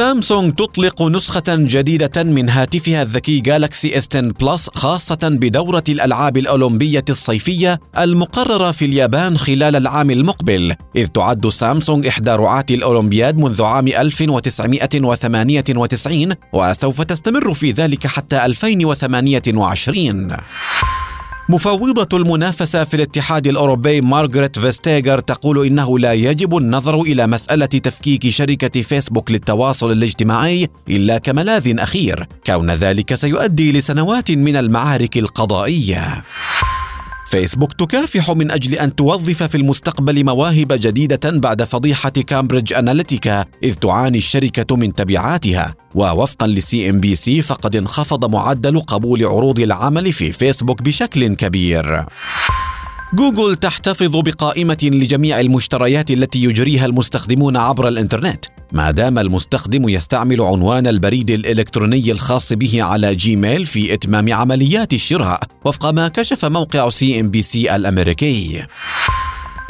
سامسونج تطلق نسخة جديدة من هاتفها الذكي جالكسي اس 10 بلس خاصة بدورة الألعاب الأولمبية الصيفية المقررة في اليابان خلال العام المقبل، إذ تعد سامسونج إحدى رعاة الأولمبياد منذ عام 1998 وسوف تستمر في ذلك حتى 2028. مفوضة المنافسة في الاتحاد الأوروبي مارغريت فيستيغر تقول إنه لا يجب النظر إلى مسألة تفكيك شركة فيسبوك للتواصل الاجتماعي إلا كملاذ أخير كون ذلك سيؤدي لسنوات من المعارك القضائية. فيسبوك تكافح من أجل أن توظف في المستقبل مواهب جديدة بعد فضيحة كامبريدج اناليتيكا إذ تعاني الشركة من تبعاتها. ووفقا لسي إن بي سي فقد انخفض معدل قبول عروض العمل في فيسبوك بشكل كبير. جوجل تحتفظ بقائمة لجميع المشتريات التي يجريها المستخدمون عبر الإنترنت، ما دام المستخدم يستعمل عنوان البريد الإلكتروني الخاص به على جيميل في إتمام عمليات الشراء، وفق ما كشف موقع سي إن بي سي الأمريكي.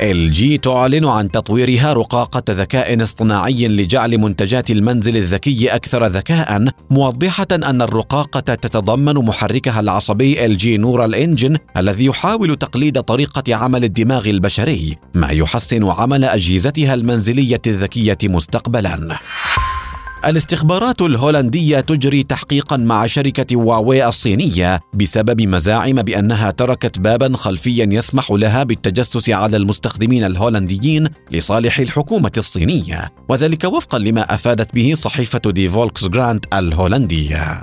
ال جي تعلن عن تطويرها رقاقة ذكاء اصطناعي لجعل منتجات المنزل الذكي أكثر ذكاء موضحة أن الرقاقة تتضمن محركها العصبي ال جي Neural Engine الذي يحاول تقليد طريقة عمل الدماغ البشري ما يحسن عمل أجهزتها المنزلية الذكية مستقبلا. الاستخبارات الهولندية تجري تحقيقا مع شركة هواوي الصينية بسبب مزاعم بأنها تركت بابا خلفيا يسمح لها بالتجسس على المستخدمين الهولنديين لصالح الحكومة الصينية وذلك وفقا لما أفادت به صحيفة دي فولكس كرانت الهولندية.